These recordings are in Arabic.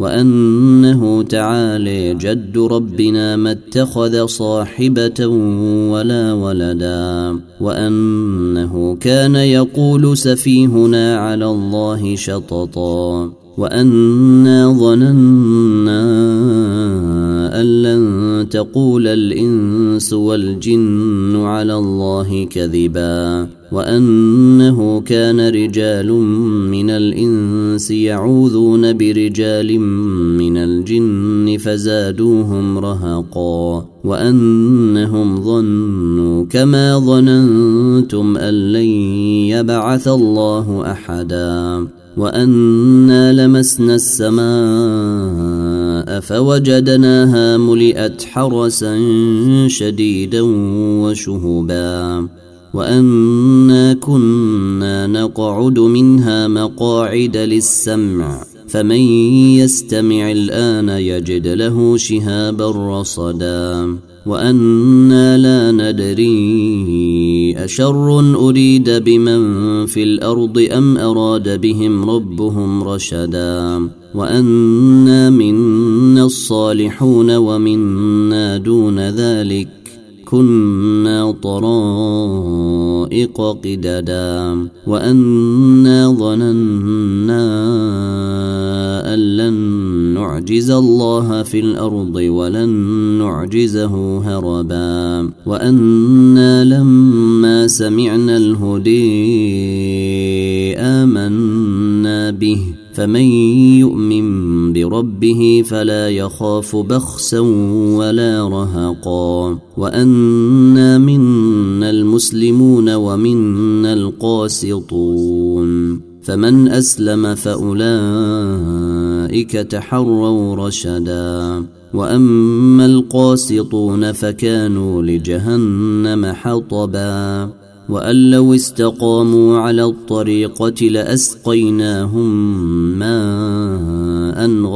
وأنه تعالي جد ربنا ما اتخذ صاحبة ولا ولدا وأنه كان يقول سفيهنا على الله شططا وأنا ظننا أن لن تقول الإنس والجن على الله كذبا وأنه كان رجال من الإنس يعوذون برجال من الجن فزادوهم رهقا وأنهم ظنوا كما ظننتم أن لن يبعث الله أحدا وأنا لمسنا السماء فوجدناها ملئت حرسا شديدا وشهبا وأنا كنا نقعد منها مقاعد للسمع. فمن يستمع الآن يجد له شهابا رصدا. وأنا لا ندري أشر أريد بمن في الأرض أم أراد بهم ربهم رشدا. وأنا منا الصالحون ومنا دون ذلك. كنا طرائق قددا وأنا ظننا أن لن نعجز الله في الأرض ولن نعجزه هربا وأنا لما سمعنا الهدي آمنا به فمن يؤمن بربه فلا يخاف بخسا ولا رهقا وانا منا المسلمون ومنا القاسطون فمن أسلم فأولئك تحروا رشدا وأما القاسطون فكانوا لجهنم حطبا وأن لو استقاموا على الطريقة لأسقيناهم ماء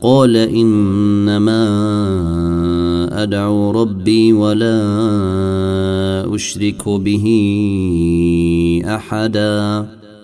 قال إنما أدعو ربي ولا أشرك به أحدا.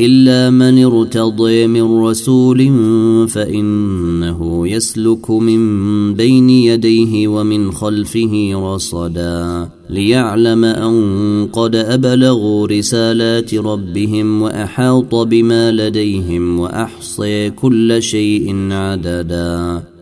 إلا من ارتضي من رسول فإنه يسلك من بين يديه ومن خلفه رصدا ليعلم أن قد أبلغوا رسالات ربهم وأحاط بما لديهم وأحصي كل شيء عددا.